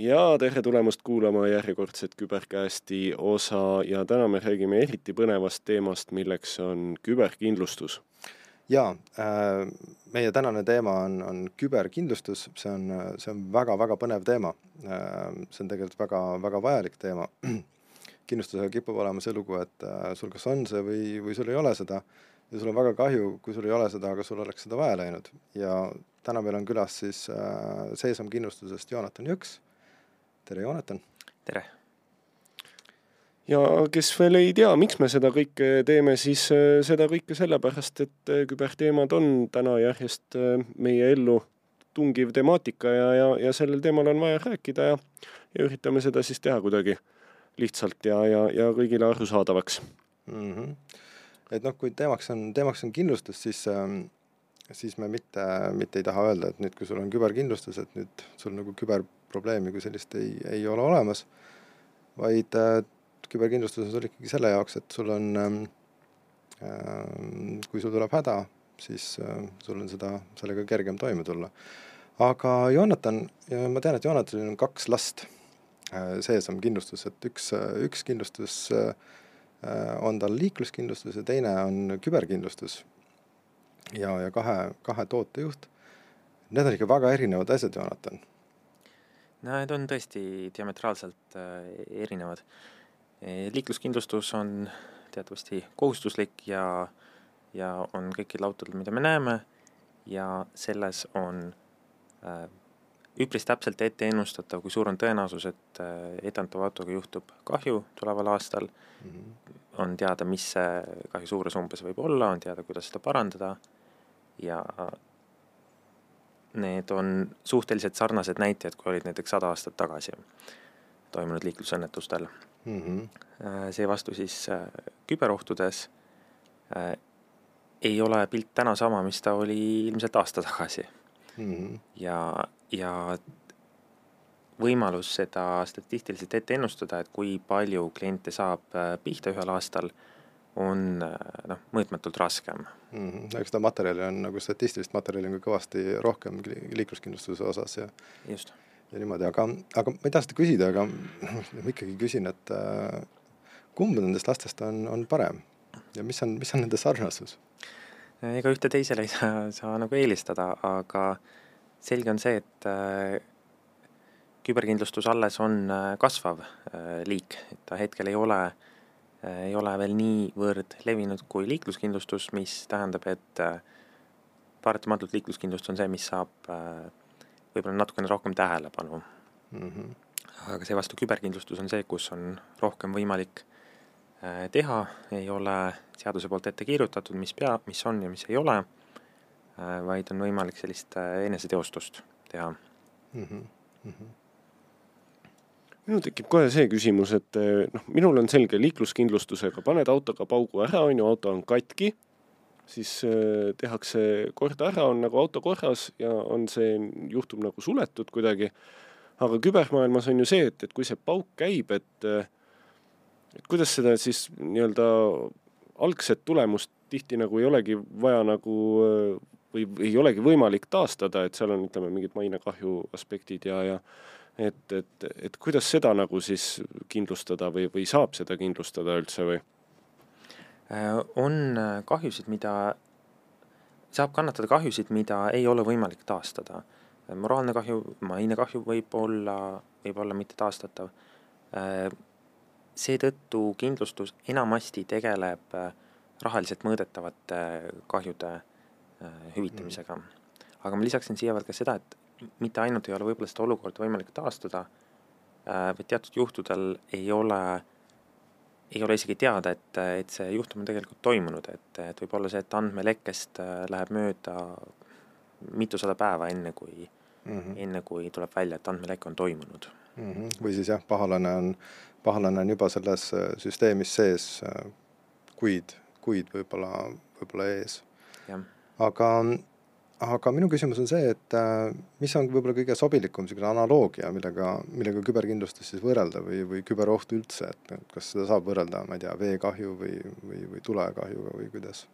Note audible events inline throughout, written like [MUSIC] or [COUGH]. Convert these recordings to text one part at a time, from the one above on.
ja tere tulemast kuulama järjekordset Küberkästi osa ja täna me räägime eriti põnevast teemast, milleks on küberkindlustus. jaa äh,, meie tänane teema on, on küberkindlustus, see on, see on väga-väga põnev teema äh,. see on tegelikult väga, väga vajalik teema. [CLEARS THROAT] kindlustusega kipub olema see lugu, et äh, sul kas on see või, või sul ei ole seda ja sul on väga kahju, kui sul ei ole seda, aga sul oleks seda vaja läinud ja täna meil on külas siis äh, Seesam kindlustusest Joonatan Jõks tere, Joonatan! tere! ja kes veel ei tea, miks me seda kõike teeme, siis äh, seda kõike sellepärast, et äh, küberteemad on täna järjest äh, meie ellu tungiv temaatika ja, ja, ja sellel teemal on vaja rääkida ja, ja üritame seda siis teha kuidagi lihtsalt ja, ja, ja kõigile arusaadavaks mm. -hmm. et noh, kui teemaks on, teemaks on kindlustus, siis ähm, siis me mitte, mitte ei taha öelda, et nüüd, kui sul on küberkindlustus, et nüüd sul nagu küber probleemi kui sellist ei, ei ole olemas, vaid äh, küberkindlustus on sul ikkagi selle jaoks, et sul on ähm, äh,, kui sul tuleb häda, siis äh, sul on seda, sellega kergem toime tulla. aga Joonatan, ma tean, et Joonatanil on kaks last äh, sees on kindlustus, et üks, üks kindlustus äh, on tal liikluskindlustus ja teine on küberkindlustus. Ja, ja kahe, kahe tootejuht. Need on ikka väga erinevad asjad, Joonatan no need on tõesti diametraalselt äh, erinevad. liikluskindlustus on teatavasti kohustuslik ja, ja on kõikidel autodel, mida me näeme ja selles on äh, üpris täpselt ette ennustatav, kui suur on tõenäosus, et äh, etendatava autoga juhtub kahju tuleval aastal mm. -hmm. on teada, mis see kahju suurus umbes võib olla, on teada, kuidas seda parandada ja need on suhteliselt sarnased näitajad, kui olid näiteks sada aastat tagasi toimunud liiklusõnnetustel mm. -hmm. seevastu siis äh, küberohtudes äh, ei ole pilt täna sama, mis ta oli ilmselt aasta tagasi mm. -hmm. ja, ja võimalus seda statistiliselt ette ennustada, et kui palju kliente saab pihta ühel aastal on noh, mõõtmatult raskem mm. -hmm. eks seda materjali on nagu statistilist materjali on ka kõvasti rohkem liikluskindlustuse osas ja just. ja niimoodi, aga, aga ma ei taha seda küsida, aga [CLEARS THROAT] ma ikkagi küsin, et äh, kumb nendest lastest on, on parem ja mis on, mis on nende sarnasus? ega ühte teisele ei [LAUGHS] saa, saa nagu eelistada, aga selge on see, et äh, küberkindlustus alles on äh, kasvav äh, liik, et ta hetkel ei ole äh, Äh, ei ole veel niivõrd levinud kui liikluskindlustus, mis tähendab, et äh, paratamatult liikluskindlustus on see, mis saab äh, võib-olla natukene rohkem tähelepanu mm. -hmm. aga seevastu küberkindlustus on see, kus on rohkem võimalik teha, ei ole seaduse poolt ette kirjutatud, mis pea, mis on ja mis ei ole, vaid on võimalik sellist eneseteostust teha mm. -hmm. Mm -hmm minul tekib kohe see küsimus, et eh, noh, minul on selge liikluskindlustusega, paned autoga paugu ära, on ju, auto on katki, siis äh, tehakse kord ära, on nagu auto korras ja on see juhtum nagu suletud kuidagi. aga kübermaailmas on ju see, et, et kui see pauk käib, et äh, et kuidas seda siis nii-öelda algset tulemust tihti nagu ei olegi vaja nagu või ei olegi võimalik taastada, et seal on, ütleme, mingid mainekahju aspektid ja, ja et, et, et kuidas seda nagu siis kindlustada või, või saab seda kindlustada üldse või? Äh, on äh, kahjusid, mida, saab kannatada kahjusid, mida ei ole võimalik taastada. Äh, moraalne kahju, mainekahju võib olla, võib olla mitte taastatav. seetõttu kindlustus enamasti tegeleb rahaliselt mõõdetavate kahjude hüvitamisega. Mm. aga ma lisaksin siia veel ka seda, et mitte ainult ei ole võib-olla seda olukorda võimalik taastada, äh, vaid teatud juhtudel ei ole, ei ole isegi teada, et, et see juhtum on tegelikult toimunud, et, et võib olla see, et andmelekkest äh, läheb mööda mitusada päeva, enne kui mm, -hmm. enne kui tuleb välja, et andmeleke on toimunud mm. -hmm. või siis jah, pahalane on, pahalane on juba selles äh, süsteemis sees kuid, kuid võib-olla, võib-olla ees. aga aga minu küsimus on see, et äh, mis on võib-olla kõige sobilikum niisugune analoogia, millega, millega küberkindlustust siis võrrelda või, või küberohtu üldse, et kas seda saab võrrelda, ma ei tea, veekahju või, või, või tulekahjuga või kuidas?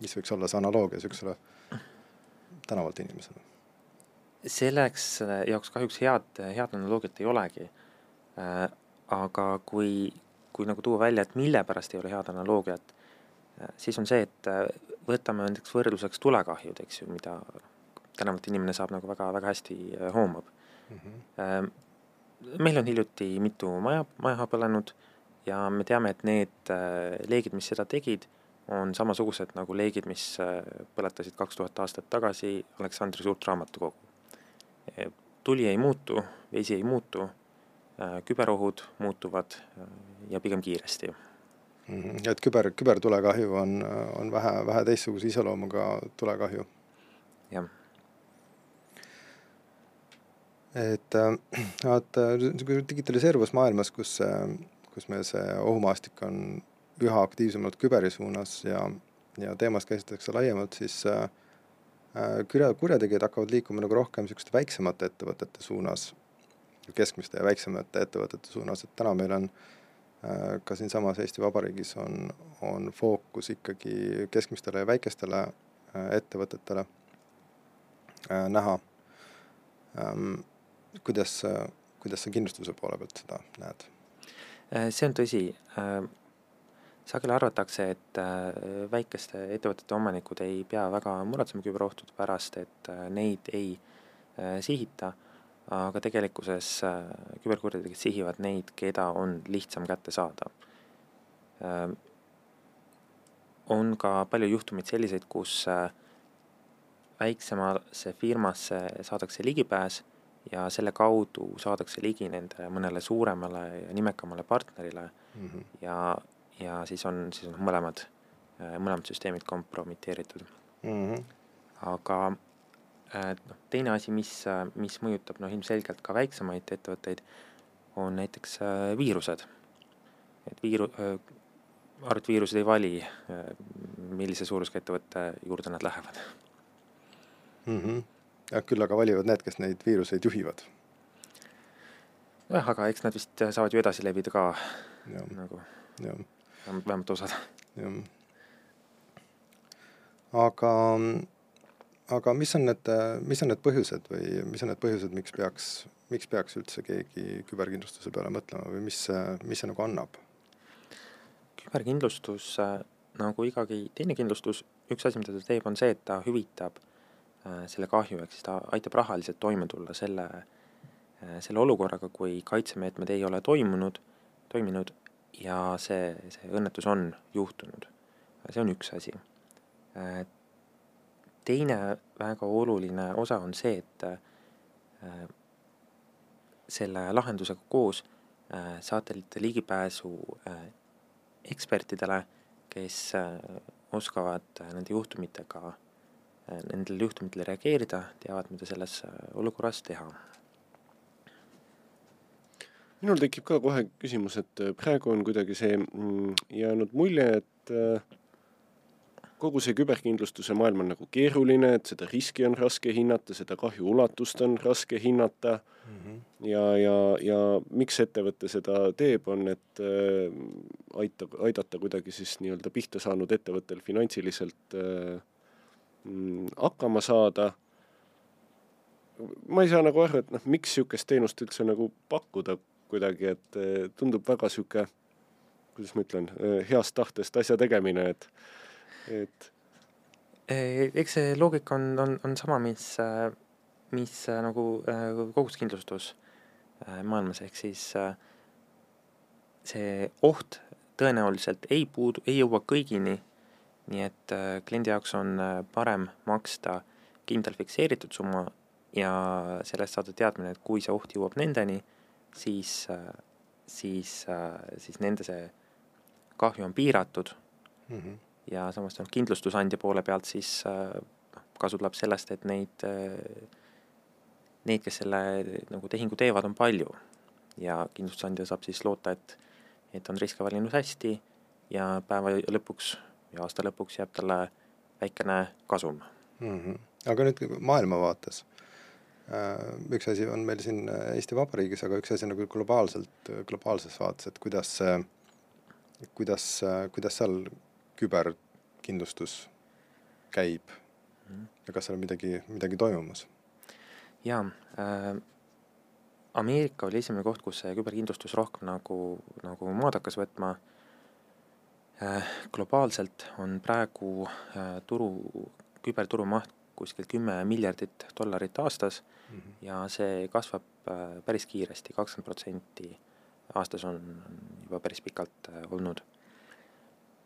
mis võiks olla see analoogia niisugusele tänavalt inimesele? selleks jaoks kahjuks head, head analoogiat ei olegi. aga kui, kui nagu tuua välja, et mille pärast ei ole head analoogiat, siis on see, et võtame näiteks võrdluseks tulekahjud, eks ju, mida tänavalt inimene saab nagu väga, väga hästi hoomab mm. -hmm. meil on hiljuti mitu maja, maja põlenud ja me teame, et need leegid, mis seda tegid, on samasugused nagu leegid, mis äh, põletasid kaks tuhat aastat tagasi Aleksandri suurt raamatukogu. Tuli ei muutu, vesi ei muutu, äh, küberohud muutuvad äh, ja pigem kiiresti. Et küber, kübertulekahju on, on vähe, vähe teistsuguse iseloomuga tulekahju. jah. et vaata, digitaliseeruvas maailmas, kus, kus meil see ohumaastik on üha aktiivsemalt küberi suunas ja, ja teemast käsitletakse laiemalt, siis äh, kurja, kurjategijad hakkavad liikuma nagu rohkem niisuguste väiksemate ettevõtete suunas, keskmiste ja väiksemate ettevõtete suunas, et täna meil on äh, ka siinsamas Eesti Vabariigis on, on fookus ikkagi keskmistele ja väikestele äh, ettevõtetele äh, näha ähm,. kuidas, kuidas sa kindlustuse poole pealt seda näed? Äh, see on tõsi äh sageli arvatakse, et äh, väikeste ettevõtete omanikud ei pea väga muretsema küberohtude pärast, et äh, neid ei äh, sihita, aga tegelikkuses küberkurjategijad sihivad neid, keda on lihtsam kätte saada. on ka palju juhtumeid selliseid, kus väiksemasse firmasse saadakse ligipääs ja selle kaudu saadakse ligi nende mõnele suuremale ja nimekamale partnerile mm -hmm. ja ja siis on, siis on mõlemad, äh, mõlemad süsteemid kompromiteeritud mm. -hmm. aga äh, noh, teine asi, mis, äh, mis mõjutab noh, ilmselgelt ka väiksemaid ettevõtteid, on näiteks viirused. et viiru-, arvutiviirused ei vali, millise suurusega ettevõtte juurde nad lähevad mm. -hmm. ja küll aga valivad need, kes neid viiruseid juhivad. jah, aga eks nad vist saavad ju edasi levida ka ja. nagu. vähemalt osad. jah. aga, aga mis on need, mis on need põhjused või mis on need põhjused, miks peaks, miks peaks üldse keegi küberkindlustuse peale mõtlema või mis, mis see nagu annab? küberkindlustus nagu igagi teine kindlustus, üks asi, mida ta teeb, on see, et ta hüvitab äh, selle kahju, ehk siis ta aitab rahaliselt toime tulla selle, äh, selle olukorraga, kui kaitsemeetmed ei ole toimunud, toiminud ja see, see õnnetus on juhtunud. see on üks asi. Teine väga oluline osa on see, et äh, selle lahendusega koos äh, saate ligipääsu äh, ekspertidele, kes oskavad nende juhtumitega, nendele juhtumitele reageerida, teavad, mida selles olukorras teha. Minul tekib ka kohe küsimus, et praegu on kuidagi see mm, jäänud mulje, et äh, kogu see küberkindlustuse maailm on nagu keeruline, et seda riski on raske hinnata, seda kahju ulatust on raske hinnata mm. -hmm. ja, ja, ja miks ettevõte seda teeb, on, et äh, aita, aidata kuidagi siis nii-öelda pihta saanud ettevõttel finantsiliselt äh, mm, hakkama saada. ma ei saa nagu aru, et noh, miks niisugust teenust üldse nagu pakkuda, kuidagi, et eh, tundub väga sihuke, kuidas ma ütlen, eh, heast tahtest asja tegemine, et, et. Eks see loogika on, on, on sama, mis, mis nagu koguskindlustus maailmas, ehk siis see oht tõenäoliselt ei puudu, ei jõua kõigini. nii et kliendi jaoks on parem maksta kindel fikseeritud summa ja sellest saada teadmine, et kui see oht jõuab nendeni siis, siis, siis nende see kahju on piiratud mm. -hmm. Ja samas noh, kindlustusandja poole pealt siis noh, kasu tuleb sellest, et neid, neid, kes selle nagu tehingu teevad, on palju. ja kindlustusandja saab siis loota, et, et on riske valinud hästi ja päeva lõpuks ja aasta lõpuks jääb talle väikene kasum mm. -hmm. aga nüüd maailma vaates Äh, üks asi on meil siin äh, Eesti Vabariigis, aga üks asi nagu globaalselt, globaalses vaates, et kuidas kuidas, kuidas seal küberkindlustus käib ja kas seal on midagi, midagi toimumas? jaa äh,, Ameerika oli esimene koht, kus see küberkindlustus rohkem nagu, nagu maad hakkas võtma äh,. globaalselt on praegu äh, turu, küberturu maht kuskil kümme miljardit dollarit aastas mm -hmm. ja see kasvab äh, päris kiiresti, kakskümmend protsenti aastas on, juba päris pikalt äh, olnud.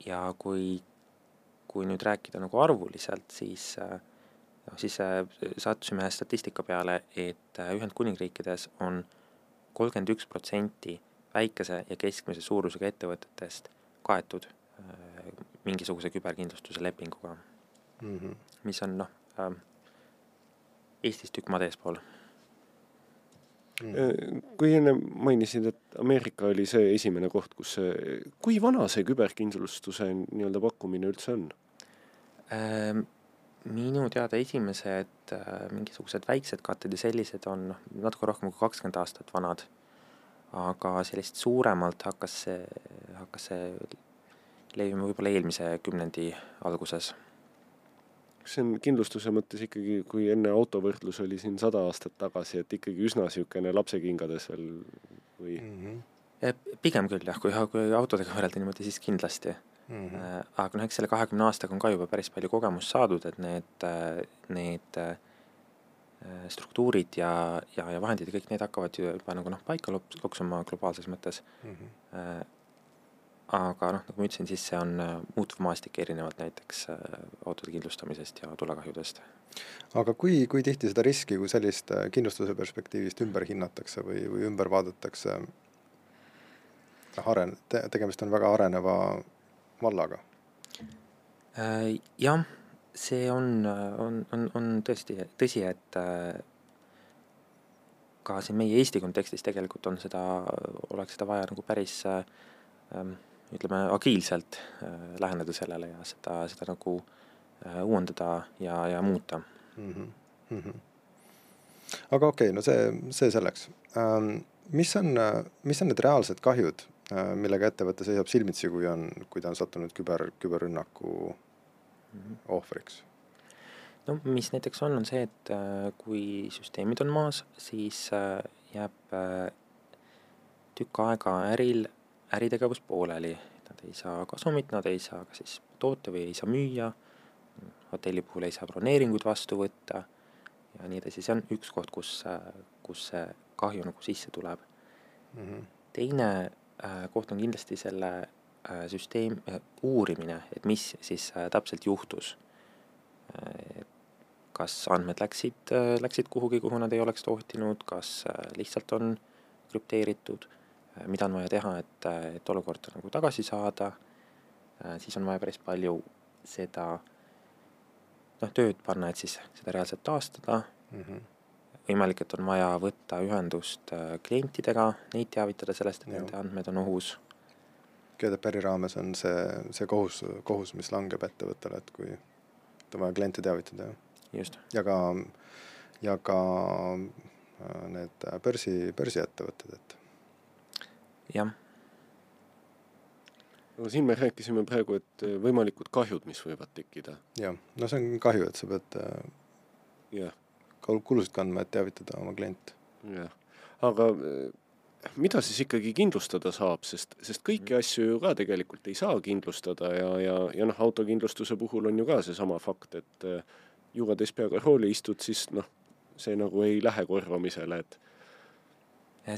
Ja kui, kui nüüd rääkida nagu arvuliselt, siis äh, noh, siis sattusime statistika peale, et Ühendkuningriikides on kolmkümmend üks protsenti väikese ja keskmise suurusega ettevõtetest kaetud mingisuguse küberkindlustuse lepinguga mm, -hmm. mis on noh, äh, Eestist tükk maad eespool. Kui enne mainisid, et Ameerika oli see esimene koht, kus see, kui vana see küberkindlustuse nii-öelda pakkumine üldse on ähm,? minu teada esimesed äh, mingisugused väiksed katted ja sellised on noh, natuke rohkem kui kakskümmend aastat vanad. aga sellist suuremalt hakkas see, hakkas see levima võib-olla eelmise kümnendi alguses see on kindlustuse mõttes ikkagi, kui enne autovõrdlus oli siin sada aastat tagasi, et ikkagi üsna niisugune lapsekingades veel või mm? -hmm. pigem küll jah, kui, kui autodega võrrelda niimoodi, siis kindlasti mm. -hmm. aga noh, eks selle kahekümne aastaga on ka juba päris palju kogemust saadud, et need, need äh, struktuurid ja, ja, ja vahendid ja kõik need hakkavad ju juba nagu noh, paika loksuma globaalses mõttes mm. -hmm aga noh, nagu ma ütlesin, siis see on äh, muutuv maastik erinevalt näiteks äh, autode kindlustamisest ja tulekahjudest. aga kui, kui tihti seda riski kui sellist äh, kindlustuse perspektiivist ümber hinnatakse või, või ümber vaadatakse? aren-, te-, tegemist on väga areneva vallaga. jah, see on, on, on, on tõesti tõsi, et ka siin meie Eesti kontekstis tegelikult on seda, oleks seda vaja nagu päris ähm, ütleme, agiilselt äh, läheneda sellele ja seda, seda nagu äh, uuendada ja, ja muuta mm. -hmm. Mm -hmm. aga okei okay,, no see, see selleks ähm,. mis on, mis on need reaalsed kahjud äh,, millega ettevõte seisab silmitsi, kui on, kui ta on sattunud küber, küberrünnaku -hmm. ohvriks? no mis näiteks on, on see, et kui süsteemid on maas, siis jääb tükk aega äril äritegevus pooleli, nad ei saa kasumit, nad ei saa ka siis toota või ei saa müüa, hotelli puhul ei saa broneeringuid vastu võtta ja nii edasi, see on üks koht, kus, kus see kahju nagu sisse tuleb mm. -hmm. teine äh, koht on kindlasti selle äh, süsteem äh,, uurimine, et mis siis äh, täpselt juhtus äh,. kas andmed läksid äh,, läksid kuhugi, kuhu nad ei oleks tohtinud, kas äh, lihtsalt on krüpteeritud mida on vaja teha, et, äh, et olukorda nagu tagasi saada, äh, siis on vaja päris palju seda noh, tööd panna, et siis seda reaalselt taastada mm. -hmm. võimalik, et on vaja võtta ühendust klientidega, neid teavitada sellest, et nende andmed on ohus. GDPR-i raames on see, see kohus, kohus, mis langeb ettevõttele, et kui et on vaja kliente teavitada, jah? ja ka, ja ka need börsi, börsiettevõtted, et jah. aga siin me rääkisime praegu, et äh, võimalikud kahjud, mis võivad tekkida. jah, no see on kahju, et sa pead äh, jah kulusid kandma, et teavitada oma kliente. jah, aga äh, mida siis ikkagi kindlustada saab, sest, sest kõiki asju ju ka tegelikult ei saa kindlustada ja, ja, ja noh, autokindlustuse puhul on ju ka seesama fakt, et jõuades peaga rooli istud, siis noh, see nagu ei lähe korvamisele, et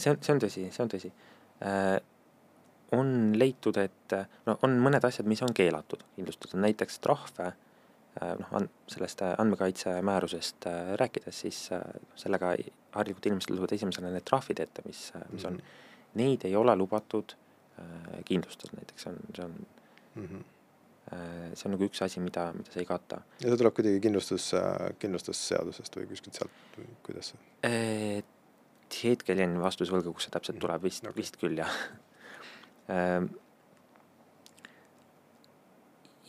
see on, see on tõsi, see on tõsi on leitud, et no on mõned asjad, mis on keelatud kindlustada, näiteks trahve, äh, noh, sellest andmekaitse määrusest äh, rääkides, siis sellega harilikult inimestel tulevad esimesena need trahvid ette, mis, mis on mm, -hmm. neid ei ole lubatud kindlustada, näiteks on, see on mm, -hmm. see on nagu üks asi, mida, mida see ei kata. ja see tuleb kuidagi kindlustus, kindlustusseadusest või kuskilt sealt kuidas see? Hetkel jään vastuse võlgu, kus see täpselt tuleb, vist okay., vist küll jah ehm,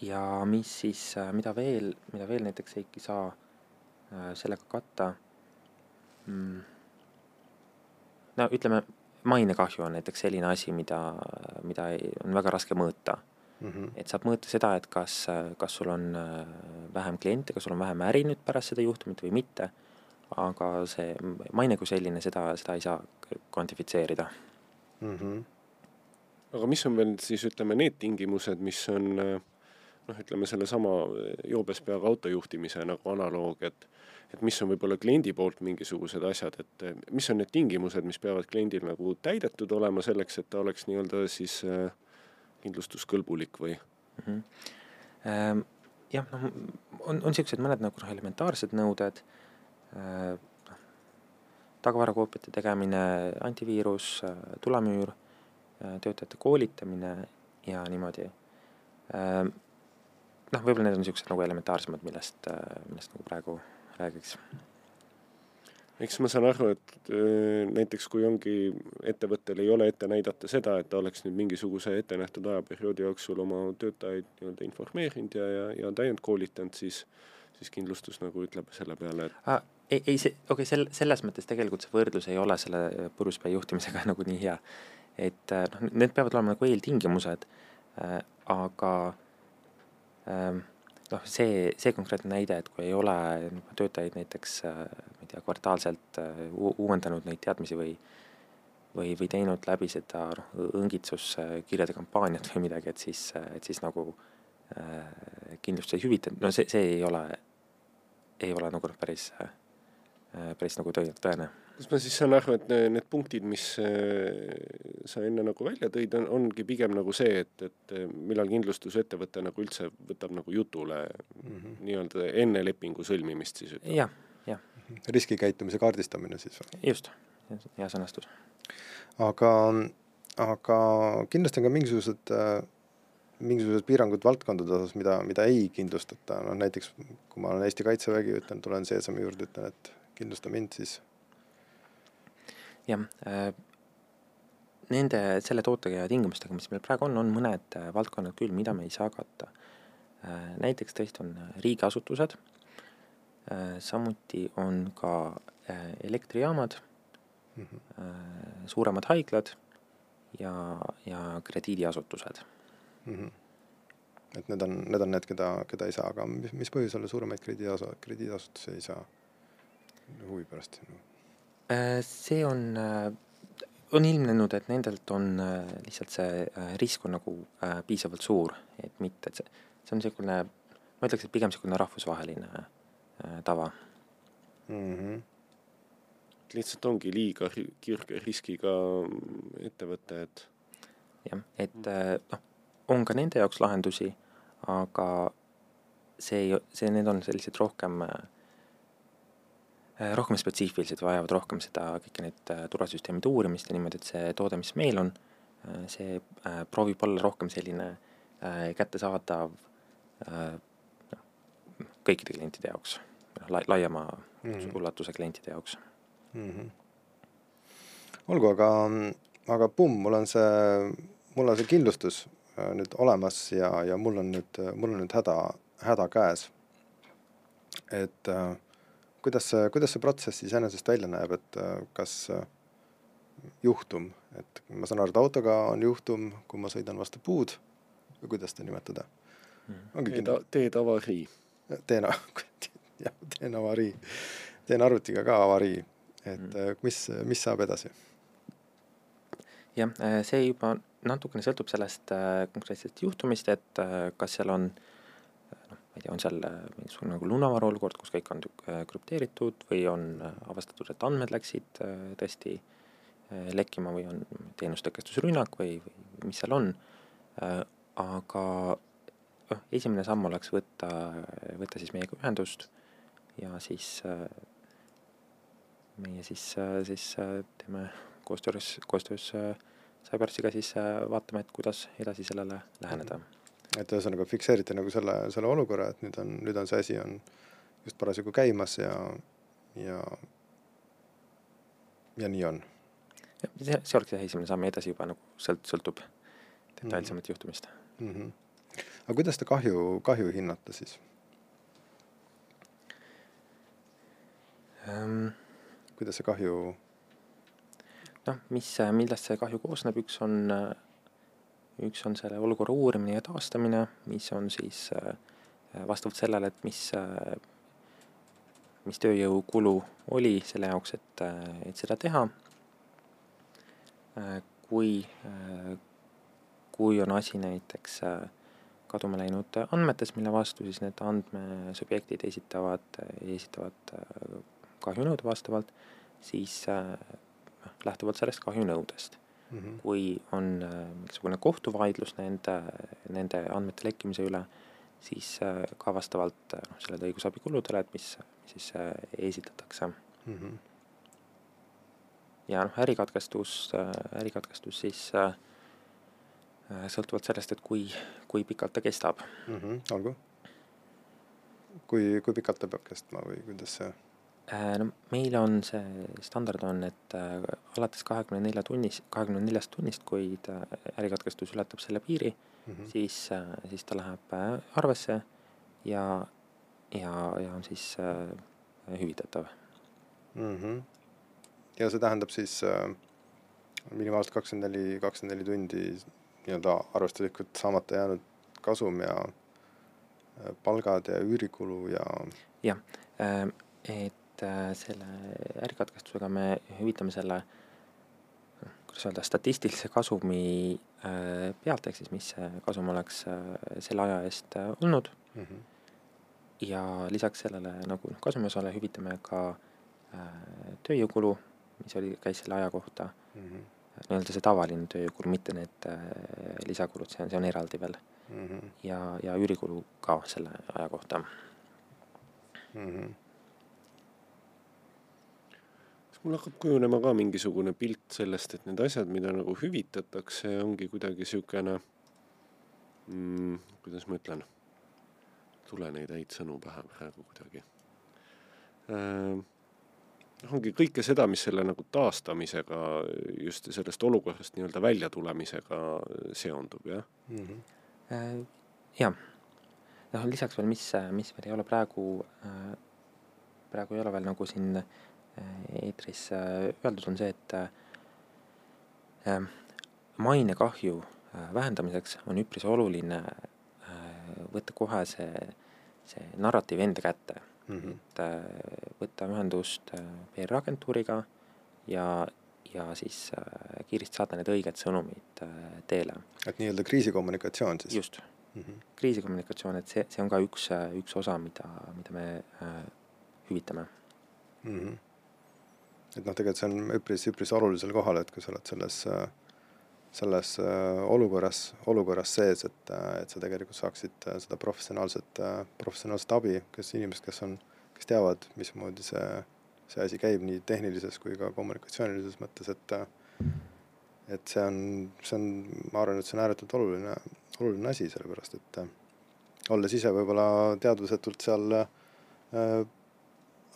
ja mis siis, mida veel, mida veel näiteks ei saa äh, sellega katta mm.. no ütleme, mainekahju on näiteks selline asi, mida, mida ei, on väga raske mõõta mm. -hmm. et saab mõõta seda, et kas, kas sul on äh, vähem kliente, kas sul on vähem äri nüüd pärast seda juhtumit või mitte aga see maine kui selline, seda, seda ei saa kvantifitseerida mm. -hmm. aga mis on veel siis ütleme need tingimused, mis on noh, ütleme sellesama joobes peaga auto juhtimise nagu analoog, et et mis on võib-olla kliendi poolt mingisugused asjad, et mis on need tingimused, mis peavad kliendil nagu täidetud olema selleks, et ta oleks nii-öelda siis äh, kindlustuskõlbulik või mm? -hmm. jah, noh, on, on niisugused mõned nagu noh, elementaarsed nõuded äh,, tagavarakoopiate tegemine, antiviirus, äh, tulemüür, äh, töötajate koolitamine ja niimoodi äh,. noh, võib-olla need on niisugused nagu elementaarsemad, millest, millest nagu praegu räägiks eks ma saan aru, et äh, näiteks kui ongi, ettevõttel ei ole ette näidata seda, et ta oleks nüüd mingisuguse ettenähtud ajaperioodi jooksul oma töötajaid nii-öelda informeerinud ja, ja, ja täiendkoolitanud, siis siis kindlustus nagu ütleb selle peale, et ah, ei, ei see, okei okay,, sel-, selles mõttes tegelikult see võrdlus ei ole selle purjuspäi juhtimisega [LAUGHS] nagu nii hea. et äh, noh, need peavad olema nagu eeltingimused äh,, aga ähm, noh, see, see konkreetne näide, et kui ei ole töötajaid näiteks äh, ma ei tea, kvartaalselt äh, uuendanud neid teadmisi või või, või teinud läbi seda noh, õngitsuskirjade kampaaniat [LAUGHS] või midagi, et siis, et siis nagu äh, kindlustust ei hüvitanud, no see, see ei ole, ei ole nagu päris äh,, päris nagu tõene kas ma siis saan aru, et need punktid, mis äh, sa enne nagu välja tõid, on, ongi pigem nagu see, et, et äh, millal kindlustusettevõte nagu üldse võtab nagu jutule mm -hmm. nii-öelda enne lepingu sõlmimist siis ütleme? jah, jah. riskikäitumise kaardistamine siis või? just, hea sõnastus. aga, aga kindlasti on ka mingisugused äh, mingisugused piirangud valdkondade osas, mida, mida ei kindlustata, noh näiteks kui ma olen Eesti Kaitsevägi, ütlen, tulen CSM-i juurde, ütlen, et kindlusta mind, siis jah äh,, nende, selle tootega ja tingimustega, mis meil praegu on, on mõned äh, valdkonnad küll, mida me ei saa katta äh,. näiteks tõesti on riigiasutused äh,, samuti on ka äh, elektrijaamad mm, -hmm. suuremad haiglad ja, ja krediidiasutused mm. -hmm et need on, need on need, keda, keda ei saa, aga mis, mis põhjusel suuremaid krediidiasu-, krediidiasutusi ei saa huvi pärast? Äh, see on, äh, on ilmnenud, et nendelt on äh, lihtsalt see risk on nagu piisavalt suur, et mitte, et see, see on niisugune, ma ütleks, et pigem niisugune rahvusvaheline tava mm. -hmm. lihtsalt ongi liiga kirge riskiga ettevõte, et jah, et noh, on ka nende jaoks lahendusi, aga see ei, see, need on sellised rohkem Äh, rohkem spetsiifilised, vajavad rohkem seda, kõiki neid äh, turvasüsteemide uurimist ja niimoodi, et see toode, mis meil on, äh, see proovib olla rohkem selline kättesaadav noh, kõikide klientide jaoks, noh, lai-, laiema mm -hmm. ulatuse klientide jaoks mm. -hmm. olgu, aga, aga pumm, mul on see, mul on see kindlustus nüüd olemas ja, ja mul on nüüd, mul on nüüd häda, häda käes. et äh, kuidas see, kuidas see protsess iseenesest välja näeb, et äh, kas äh, juhtum, et ma saan aru, et autoga on juhtum, kui ma sõidan vastu puud või kuidas seda nimetada mm.? teed, teed avarii. teen, [LAUGHS] jah, teen avarii, teen arvutiga ka avarii, et mm. mis, mis saab edasi? jah, see juba natukene sõltub sellest konkreetsest juhtumist, et kas seal on äh, ma ei tea, on seal äh, mingisugune nagu lunavaru olukord, kus kõik on äh, krüpteeritud või on äh, avastatud, et andmed läksid tõesti lekkima või on teenustõkestusrünnak või, või mis seal on. aga noh, esimene samm oleks võtta, võtta siis meiega ühendust ja siis meie siis, siis teeme koostöös, koostöös Cybersiga siis vaatame, et kuidas edasi sellele läheneda mm. -hmm et ühesõnaga fikseerite nagu selle, selle olukorra, et nüüd on, nüüd on see asi on just parasjagu käimas ja, ja, ja nii on. see, see oleks jah esimene samm, edasi juba nagu sõlt-, sõltub detailsemalt mm -hmm. juhtumist mm. -hmm. aga kuidas te kahju, kahju hinnata siis um,? kuidas see kahju? noh, mis, millest see kahju koosneb, üks on äh, üks on selle olukorra uurimine ja taastamine, mis on siis äh, vastavalt sellele, et mis, äh, mis tööjõukulu oli selle jaoks, et, et seda teha. kui, kui on asi näiteks kaduma läinud andmetes, mille vastu siis need andmesubjektid esitavad, esitavad kahjunõude vastavalt, siis noh, lähtuvalt sellest kahjunõudest mm. -hmm. kui on mingisugune kohtuvaidlus nende, nende andmete lekkimise üle, siis ka vastavalt noh, sellele õigusabikuludele, et mis, siis esitatakse mm. -hmm. ja noh, ärikatkestus, ärikatkestus siis äh, sõltuvalt sellest, et kui, kui pikalt ta kestab mm. -hmm, olgu. kui, kui pikalt ta peab kestma või kuidas see? Äh, no meil on see standard on, et äh, alates kahekümne nelja tunnis, kahekümne neljast tunnist, kui ta ärikatkestus ületab selle piiri mm, -hmm. siis, äh, siis ta läheb arvesse ja, ja, ja on siis hüvitatav mm. -hmm. ja see tähendab siis äh, minimaalselt kakskümmend neli, kakskümmend neli tundi nii-öelda arvestuslikult saamata jäänud kasum ja palgad ja üürikulu ja. jah, äh, et äh, selle ärikatkestusega me hüvitame selle, kuidas öelda, statistilise kasumi pealt, ehk siis mis see kasum oleks selle aja eest olnud mm. -hmm. ja lisaks sellele nagu noh, kasumi osale hüvitame ka tööjõukulu, mis oli, käis selle aja kohta mm. -hmm nii-öelda see tavaline tööjõukulu, mitte need äh, lisakulud, see on, see on eraldi veel mm. -hmm. ja, ja üürikulu ka selle aja kohta mm. -hmm. kas mul hakkab kujunema ka mingisugune pilt sellest, et need asjad, mida nagu hüvitatakse, ongi kuidagi niisugune mm,, kuidas ma ütlen, tule neid häid sõnu pähe praegu kuidagi äh, ongi kõike seda, mis selle nagu taastamisega, just sellest olukorrast nii-öelda väljatulemisega seondub, jah mm -hmm.? jah, noh lisaks veel, mis, mis veel ei ole praegu, äh, praegu ei ole veel nagu siin äh, eetris öeldud, on see, et mainekahju vähendamiseks on üpris oluline võtta kohe see, see narratiiv enda kätte mm, -hmm. et äh, võtta ühendust äh, PR-agentuuriga ja, ja siis äh, kiiresti saata need õiged sõnumid teele. et nii-öelda kriisikommunikatsioon siis? just mm -hmm., kriisikommunikatsioon, et see, see on ka üks, üks osa, mida, mida me äh, hüvitame mm. -hmm. Et noh, tegelikult see on üpris, üpris olulisel kohal, et kui sa oled selles äh, selles olukorras, olukorras sees, et, et sa tegelikult saaksid seda professionaalset, professionaalset abi, kes inimesed, kes on, kes teavad, mismoodi see, see asi käib nii tehnilises kui ka kommunikatsioonilises mõttes, et et see on, see on, ma arvan, et see on ääretult oluline, oluline asi, sellepärast et olles ise võib-olla teadvusetult seal äh,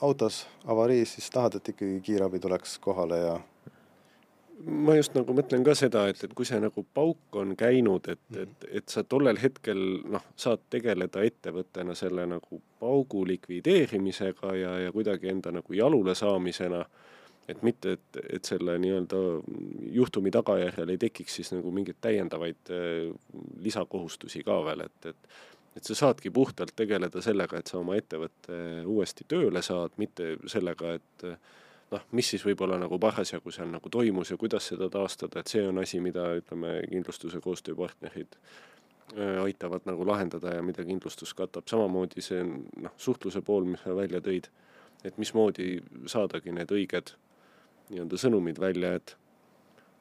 autos avariis, siis tahad, et ikkagi kiirabi tuleks kohale ja ma just nagu mõtlen ka seda, et, et kui see nagu pauk on käinud, et, mhm. et, et sa tollel hetkel noh, saad tegeleda ettevõttena selle nagu paugu likvideerimisega ja, ja kuidagi enda nagu jalule saamisena, et mitte, et, et selle nii-öelda juhtumi tagajärjel ei tekiks siis nagu mingeid täiendavaid äh, lisakohustusi ka veel, et, et et sa saadki puhtalt tegeleda sellega, et sa oma ettevõtte uuesti tööle saad, mitte sellega, et noh, mis siis võib-olla nagu parasjagu seal nagu toimus ja kuidas seda taastada, et see on asi, mida ütleme, kindlustuse koostööpartnerid äh, aitavad nagu lahendada ja mida kindlustus katab, samamoodi see noh, suhtluse pool, mis sa välja tõid, et mismoodi saadagi need õiged nii-öelda sõnumid välja, et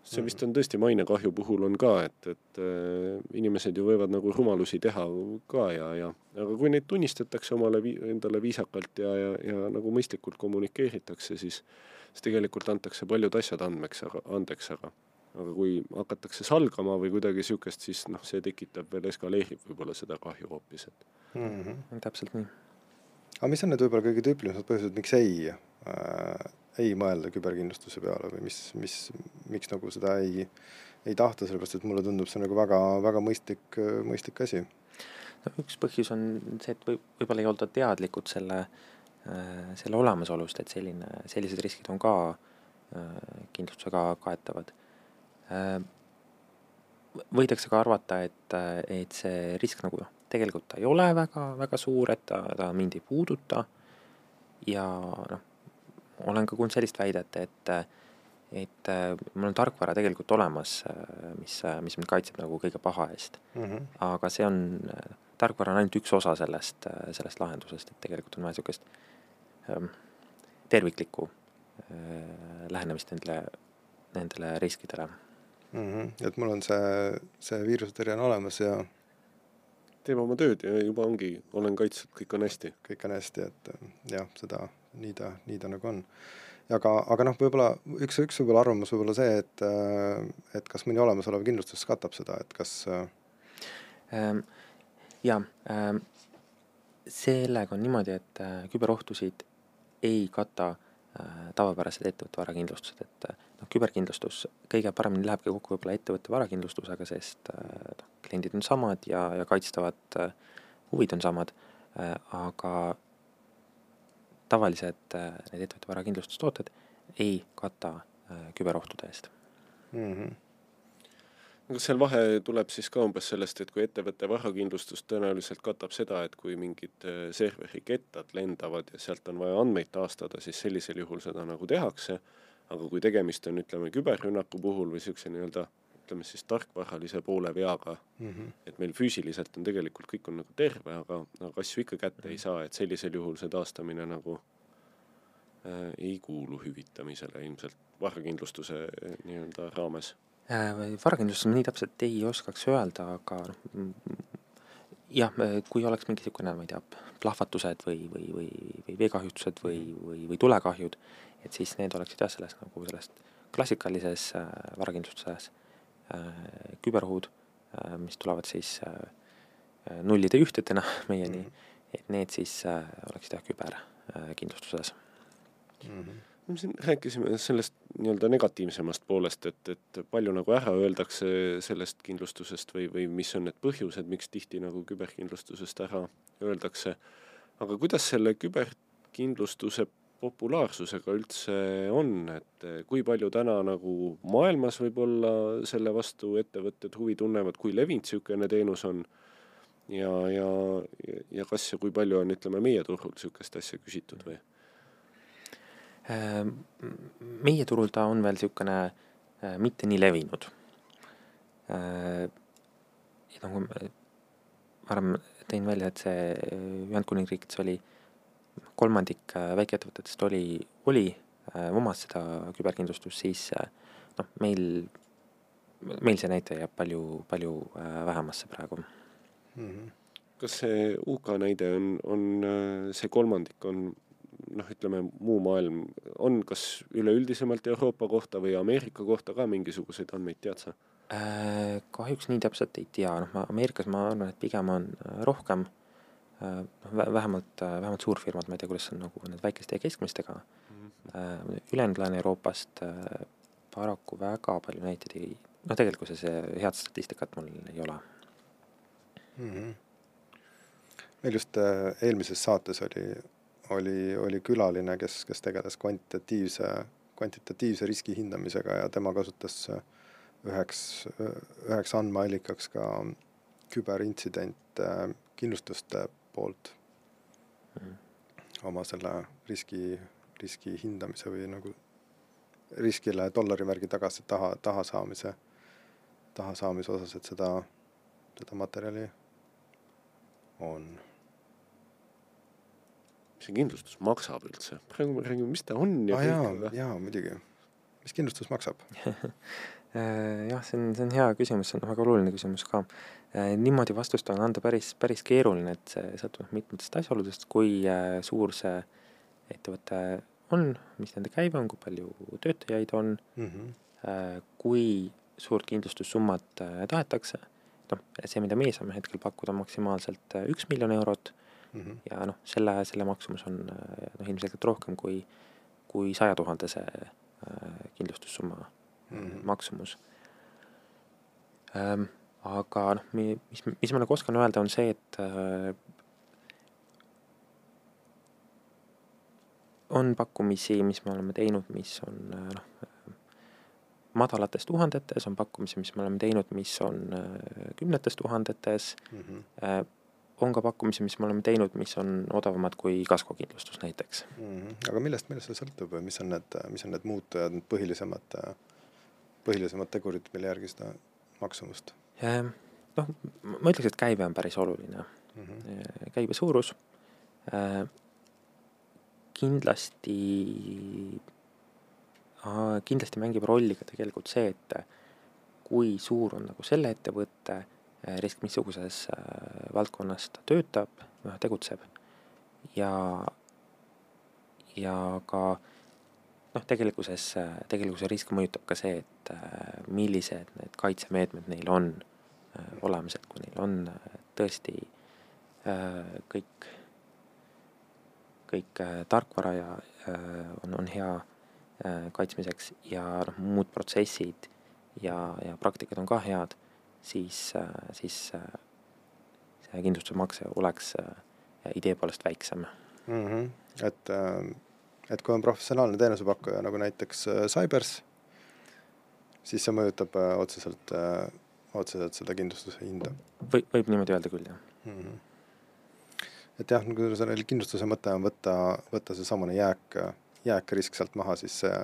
see vist on tõesti mainekahju puhul on ka, et, et äh, inimesed ju võivad nagu rumalusi teha ka ja, ja aga kui neid tunnistatakse omale vi-, endale viisakalt ja, ja, ja nagu mõistlikult kommunikeeritakse, siis siis tegelikult antakse paljud asjad andmeks, aga, andeks, aga aga kui hakatakse salgama või kuidagi niisugust, siis noh, see tekitab veel, eskaleerib võib-olla seda kahju hoopis, et mm. -hmm. täpselt nii. aga mis on need võib-olla kõige tüüpilisemad põhjused, miks ei äh, ei mõelda küberkindlustuse peale või mis, mis, miks nagu seda ei, ei tahta, sellepärast et mulle tundub see nagu väga, väga mõistlik, mõistlik asi. no üks põhjus on see, et võib, võib-olla ei olda teadlikud selle, selle olemasolust, et selline, sellised riskid on ka kindlustusega kaetavad. võidakse ka arvata, et, et see risk nagu noh, tegelikult ta ei ole väga, väga suur, et ta, ta mind ei puuduta ja noh, olen ka kuulnud sellist väidet, et et mul on tarkvara tegelikult olemas, mis, mis mind kaitseb nagu kõige paha eest mm. -hmm. aga see on, tarkvara on ainult üks osa sellest, sellest lahendusest, et tegelikult on vaja niisugust ähm, terviklikku äh, lähenemist nendele, nendele riskidele mm. -hmm. et mul on see, see viirusetõrje on olemas ja teeme oma tööd ja juba ongi, olen kaitstud, kõik on hästi. kõik on hästi, et jah, seda, nii ta, nii ta nagu on. aga, aga noh, võib-olla üks, üks võib-olla arvamus võib olla see, et, et kas mõni olemasolev kindlustus katab seda, et kas ähm, jaa ähm,, sellega on niimoodi, et äh, küberohtusid ei kata äh, tavapärased ettevõtte varakindlustused, et äh, noh, küberkindlustus kõige paremini lähebki kokku võib-olla ettevõtte varakindlustusega, sest äh, noh, kliendid on samad ja, ja kaitstavad äh, huvid on samad äh,, aga tavalised äh, need ettevõtte varakindlustustooted ei kata äh, küberohtude eest mm. -hmm kas seal vahe tuleb siis ka umbes sellest, et kui ettevõtte varakindlustus tõenäoliselt katab seda, et kui mingid äh, serveri kettad lendavad ja sealt on vaja andmeid taastada, siis sellisel juhul seda nagu tehakse, aga kui tegemist on, ütleme, küberrünnaku puhul või niisuguse nii-öelda ütleme siis tarkvaralise poole veaga mm, -hmm. et meil füüsiliselt on tegelikult kõik on nagu terve, aga, aga asju ikka kätte mm -hmm. ei saa, et sellisel juhul see taastamine nagu äh, ei kuulu hüvitamisele ilmselt varakindlustuse äh, nii-öelda raames Äh, varakindlustust ma nii täpselt ei oskaks öelda, aga noh, jah, kui oleks mingi niisugune, ma ei tea, plahvatused või, või, või, või veekahjustused või, või, või tulekahjud, et siis need oleksid jah, selles nagu selles klassikalises äh, varakindlustuses äh, küberohud äh,, mis tulevad siis äh, nullide ühtedena [LAUGHS] meieni mm, -hmm. et need siis äh, oleksid jah, küberkindlustuses mm. -hmm me siin rääkisime sellest nii-öelda negatiivsemast poolest, et, et palju nagu ära öeldakse sellest kindlustusest või, või mis on need põhjused, miks tihti nagu küberkindlustusest ära öeldakse. aga kuidas selle küberkindlustuse populaarsusega üldse on, et kui palju täna nagu maailmas võib-olla selle vastu ettevõtted huvi tunnevad, kui levinud niisugune teenus on ja, ja, ja kas ja kui palju on, ütleme, meie turul niisugust asja küsitud või? Ehm, meie turul ta on veel niisugune äh, mitte nii levinud. Äh, nagu varem tõin välja, et see Ühendkuningriigis oli kolmandik äh, väikeettevõtetest oli, oli, omas seda küberkindlustust, siis noh, meil, meil see näitaja jääb palju, palju vähemasse praegu mm. -hmm. kas see UK näide on, on see kolmandik on noh, ütleme muu maailm, on kas üleüldisemalt Euroopa kohta või Ameerika kohta ka mingisuguseid andmeid, tead sa? Äh, kahjuks nii täpselt ei tea, noh ma Ameerikas ma arvan, et pigem on äh, rohkem äh, vähemalt, vähemalt suurfirmad, ma ei tea, kuidas on nagu need väikeste ja keskmistega mm -hmm., ülejäänud Lääne-Euroopast paraku väga palju näiteid ei, noh tegelikkuses head statistikat mul ei ole mm. -hmm. meil just eelmises saates oli oli, oli külaline, kes, kes tegeles kvantitatiivse, kvantitatiivse riski hindamisega ja tema kasutas üheks, üheks andmeallikaks ka küberintsidente kindlustuste poolt oma selle riski, riski hindamise või nagu riskile dollarimärgi tagasi taha, taha saamise, taha saamise osas, et seda, seda materjali on see kindlustus maksab üldse? praegu me räägime, mis ta on ja ah, kõik, aga. jaa, muidugi. mis kindlustus maksab [LAUGHS] jah, see on, see on hea küsimus, see on väga oluline küsimus ka. Äh, niimoodi vastust on anda päris, päris keeruline, et see sõltub mitmetest asjaoludest, kui äh, suur see ettevõte on, mis nende käive on, kui palju töötajaid on mm, -hmm. kui suurt kindlustussummat tahetakse, noh, see, mida meie saame hetkel pakkuda, maksimaalselt üks miljon eurot mm. -hmm. ja noh, selle, selle maksumus on noh, ilmselgelt rohkem kui, kui saja tuhandese äh, kindlustussumma mm maksumus ähm,. aga noh, mis, mis ma nagu oskan öelda, on see, et äh, on pakkumisi, mis me oleme teinud, mis on äh, noh, madalates tuhandetes, on pakkumisi, mis me oleme teinud, mis on kümnetes tuhandetes mm. -hmm on ka pakkumisi, mis me oleme teinud, mis on odavamad kui kaskokindlustus näiteks mm. -hmm. aga millest, millest see sõltub või mis on need, mis on need muutujad, need põhilisemad, põhilisemad tegurid, mille järgi seda maksumust? noh, ma ütleks, et käibe on päris oluline mm. -hmm. käibe suurus, kindlasti, kindlasti mängib rolli ka tegelikult see, et kui suur on nagu selle ettevõtte Äh, risk, missuguses äh, valdkonnas ta töötab, noh, tegutseb ja, ja ka noh, tegelikkuses, tegelikkuse risk mõjutab ka see, et äh, millised need kaitsemeetmed neil on olemas, et kui neil on tõesti kõik, kõik tarkvara ja on, on hea kaitsmiseks ja noh, muud protsessid ja, ja praktikad on ka head siis, äh, siis äh, see kindlustusmakse oleks äh, idee poolest väiksem mm. -hmm. et, et kui on professionaalne teenusepakkuja nagu näiteks Cybers, siis see mõjutab otseselt, otseselt seda kindlustuse hinda. või, võib niimoodi öelda küll, jah mm. -hmm. et jah, nagu selle kindlustuse mõte on võtta, võtta seesamune jääk, jääkrisk sealt maha, siis see,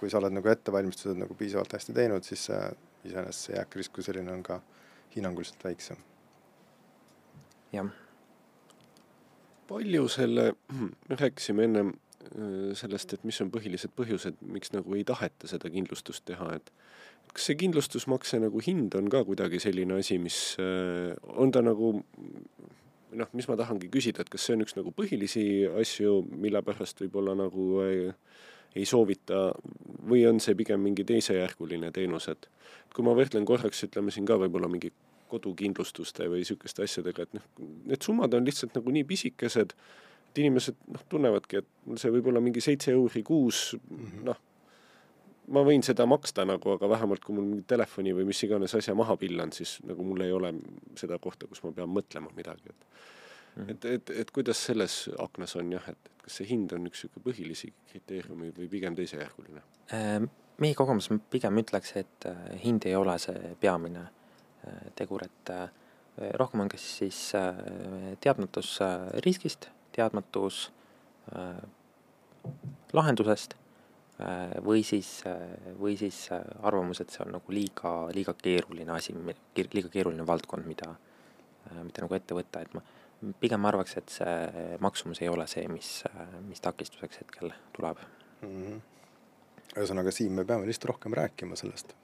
kui sa oled nagu ettevalmistused nagu piisavalt hästi teinud, siis see iseenesest see jääkrisk kui selline on ka hinnanguliselt väiksem. jah. palju selle, me [CLEARS THROAT] rääkisime ennem äh, sellest, et mis on põhilised põhjused, miks nagu ei taheta seda kindlustust teha, et kas see kindlustusmakse nagu hind on ka kuidagi selline asi, mis äh, on ta nagu noh, mis ma tahangi küsida, et kas see on üks nagu põhilisi asju, mille pärast võib-olla nagu äh, ei soovita või on see pigem mingi teisejärguline teenus, et kui ma võrdlen korraks, ütleme siin ka võib-olla mingi kodukindlustuste või niisuguste asjadega, et noh, need summad on lihtsalt nagu nii pisikesed, et inimesed noh, tunnevadki, et see võib olla mingi seitse euri kuus mm -hmm., noh, ma võin seda maksta nagu, aga vähemalt kui mul mingi telefoni või mis iganes asja maha pillan, siis nagu mul ei ole seda kohta, kus ma pean mõtlema midagi, et mm. et, et, et kuidas selles aknas on jah, et kas see hind on üks niisugune põhilisi kriteeriume või pigem teisejärguline? Ehm, meie kogemus pigem ütleks, et äh, hind ei ole see peamine äh, tegur, et äh, rohkem on kas siis teadmatus riskist, teadmatus lahendusest või siis, või siis arvamus, et see on nagu liiga, liiga keeruline asi, liiga keeruline valdkond, mida, mida nagu ette võtta, et ma pigem arvaks, et see maksumus ei ole see, mis, mis takistuseks hetkel tuleb mm. -hmm. ühesõnaga, Siim, me peame lihtsalt rohkem rääkima sellest.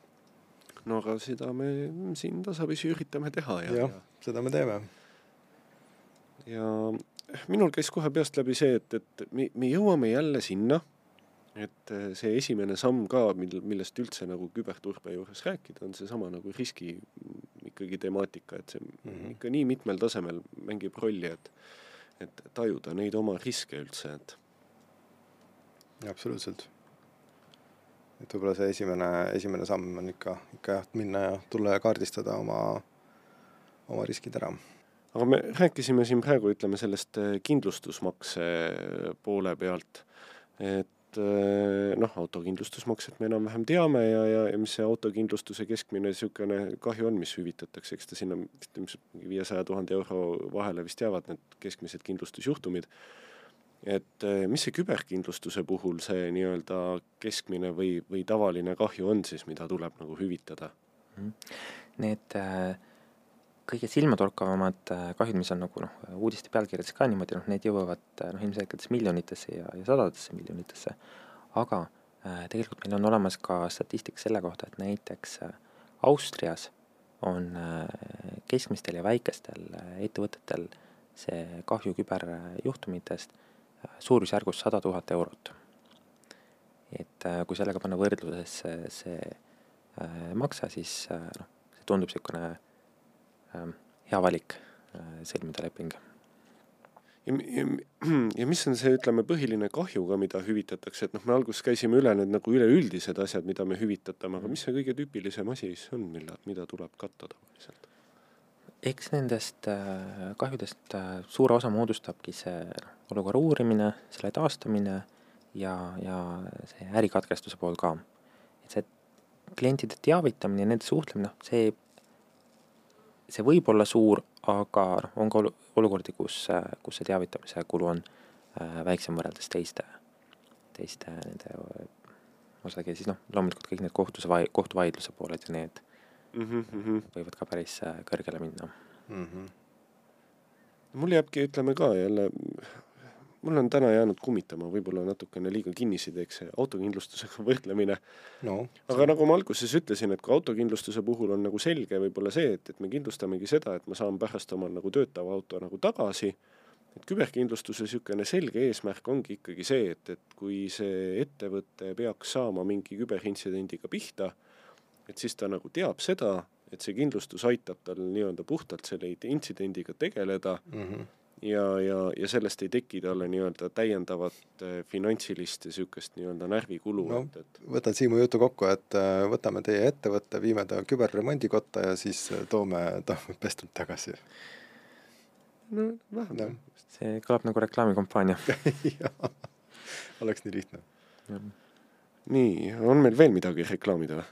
no aga seda me siin tasapisi üritame teha ja, ja. seda me teeme. ja minul käis kohe peast läbi see, et, et me, me jõuame jälle sinna et äh, see esimene samm ka, mil, millest üldse nagu küberturbe juures rääkida, on seesama nagu riski ikkagi temaatika, et see mm -hmm. ikka nii mitmel tasemel mängib rolli, et et tajuda neid oma riske üldse, et. absoluutselt. et võib-olla see esimene, esimene samm on ikka, ikka jah, minna ja tulla ja kaardistada oma, oma riskid ära aga me rääkisime siin praegu, ütleme sellest äh, kindlustusmakse poole pealt, et eh, noh, autokindlustusmakset me enam-vähem teame ja, ja, ja mis see autokindlustuse keskmine niisugune kahju on, mis hüvitatakse, eks ta sinna mingi viiesaja tuhande euro vahele vist jäävad need keskmised kindlustusjuhtumid. et mis see küberkindlustuse puhul see nii-öelda keskmine või, või tavaline kahju on siis, mida tuleb nagu hüvitada? Mhm. Need äh kõige silmatorkavamad äh, kahjud, mis on nagu noh, uudiste pealkirjades ka niimoodi, noh, need jõuavad äh, noh, ilmselgelt miljonitesse ja, ja sadadesse miljonitesse, aga äh, tegelikult meil on olemas ka statistika selle kohta, et näiteks äh, Austrias on äh, keskmistel ja väikestel äh, ettevõtetel see kahju küberjuhtumitest suurusjärgus sada tuhat eurot. et kui sellega panna võrdlusesse see makse, siis noh, see tundub niisugune hea valik äh, sõlmida leping. ja, ja, ja mis on see, ütleme, põhiline kahju ka, mida hüvitatakse, et noh, me alguses käisime üle need nagu üleüldised asjad, mida me hüvitatame, aga mis see kõige tüüpilisem asi siis on, mille, mida tuleb katta tavaliselt? eks nendest äh, kahjudest äh, suure osa moodustabki see olukorra uurimine, selle taastamine ja, ja see ärikatkestuse pool ka. et see klientide teavitamine ja nende suhtlemine, noh, see see võib olla suur, aga noh, on ka olu- olukordi, kus, kus see teavitamise kulu on äh, väiksem võrreldes teiste, teiste nende osadega ja siis noh, loomulikult kõik need kohtuse vai-, kohtuvaidluse pooled ja need mm. -hmm. võivad ka päris äh, kõrgele minna. mm. -hmm. mul jääbki, ütleme ka jälle, mul on täna jäänud kummitama võib-olla natukene liiga kinnisideks see autokindlustusega [LAUGHS] võrdlemine. no aga nagu ma alguses ütlesin, et kui autokindlustuse puhul on nagu selge võib-olla see, et, et me kindlustamegi seda, et ma saan pärast omal nagu töötava auto nagu tagasi, et küberkindlustuse niisugune selge eesmärk ongi ikkagi see, et, et kui see ettevõte peaks saama mingi küberintsidendiga pihta, et siis ta nagu teab seda, et see kindlustus aitab tal nii-öelda puhtalt selle intsidendiga tegeleda mm. -hmm. Ja, ja, ja sellest ei teki talle nii-öelda täiendavat äh, finantsilist ja niisugust nii-öelda närvikulu No, et, et võtan Siimu jutu kokku, et äh, võtame teie ettevõtte, viime ta küberremondikotta ja siis äh, toome, toome [LAUGHS] pestud tagasi. no vähemalt Jah. see kõlab nagu reklaamikampaania. [LAUGHS] Oleks nii lihtne. nii, on meil veel midagi reklaamida või?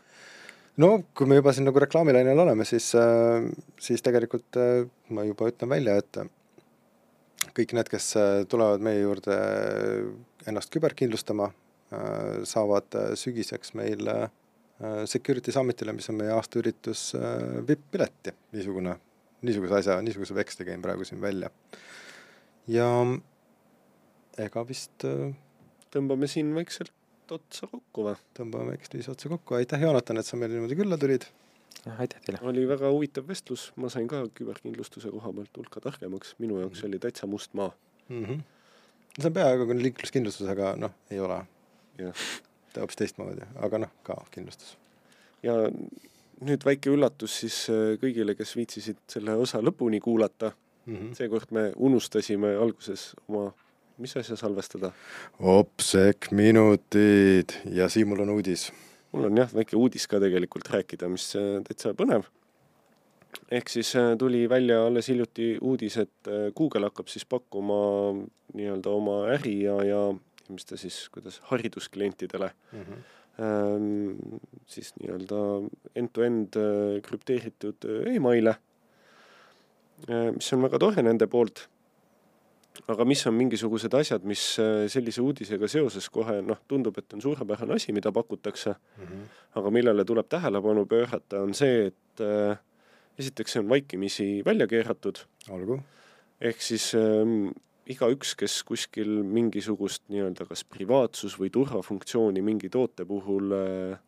no kui me juba siin nagu reklaamilainel oleme, siis, siis tegelikult ma juba ütlen välja, et kõik need, kes tulevad meie juurde ennast küberkindlustama, saavad sügiseks meil Security Summitile, mis on meie aastaüritus, vipp-pileti, niisugune, niisuguse asja, niisuguse veksli käin praegu siin välja. ja ega vist tõmbame siin vaikselt otsa kokku või? tõmbame vekslis otsa kokku, aitäh, Joonatan, et sa meile niimoodi külla tulid. Aitäh teile! oli väga huvitav vestlus, ma sain ka küberkindlustuse koha pealt hulka targemaks, minu jaoks oli täitsa must maa. mm. -hmm. see on peaaegu kui liikluskindlustus, aga noh, ei ole. jah. ta hoopis teistmoodi, aga noh, ka kindlustus. ja nüüd väike üllatus siis äh, kõigile, kes viitsisid selle osa lõpuni kuulata mm -hmm. seekord me unustasime alguses oma, mis asja salvestada? Opsek minutid ja Siimul on uudis. Mul on jah, väike uudis ka tegelikult rääkida, mis äh, täitsa põnev. ehk siis äh, tuli välja alles hiljuti uudis, et äh, Google hakkab siis pakkuma nii-öelda oma äri ja, ja mis ta siis, kuidas, haridusklientidele Mm -hmm. ähm, siis nii-öelda end-to-end krüpteeritud emaile mis on väga tore nende poolt. Aga mis on mingisugused asjad, mis äh, sellise uudisega seoses kohe noh, tundub, et on suurepärane asi, mida pakutakse, Mm -hmm. aga millele tuleb tähelepanu pöörata, on see, et äh, esiteks see on vaikimisi välja keeratud, olgu. ehk siis ähm, igaüks, kes kuskil mingisugust nii-öelda kas privaatsus- või turvafunktsiooni mingi toote puhul äh,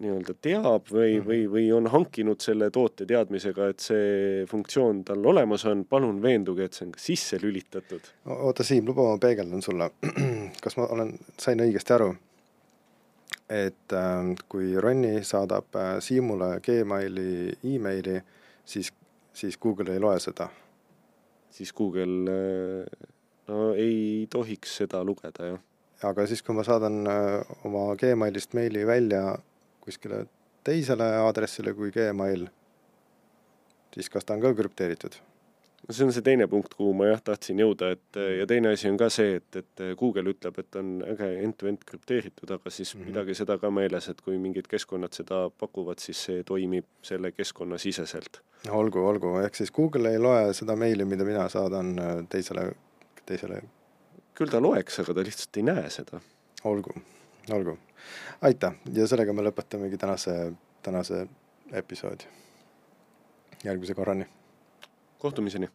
nii-öelda teab või mm., või, või on hankinud selle toote teadmisega, et see funktsioon tal olemas on, palun veenduge, et see on ka sisse lülitatud. oota, Siim, luba, ma peegeldan sulle. [CLEARS THROAT] kas ma olen, sain õigesti aru? et äh, kui Ronni saadab äh, Siimule Gmaili emaili, siis, siis Google ei loe seda. siis Google äh, no ei tohiks seda lugeda, jah. aga siis, kui ma saadan äh, oma Gmailist meili välja kuskile teisele aadressile kui Gmail, siis kas ta on ka krüpteeritud? no see on see teine punkt, kuhu ma jah tahtsin jõuda, et ja teine asi on ka see, et, et Google ütleb, et on äge end-to-end krüpteeritud, aga siis mm. -hmm. pidage seda ka meeles, et kui mingid keskkonnad seda pakuvad, siis see toimib selle keskkonna siseselt. olgu, olgu, ehk siis Google ei loe seda meili, mida mina saadan äh, teisele, teisele, küll ta loeks, aga ta lihtsalt ei näe seda. olgu, olgu. aitäh ja sellega me lõpetamegi tänase, tänase episoodi. järgmise korrani. kohtumiseni!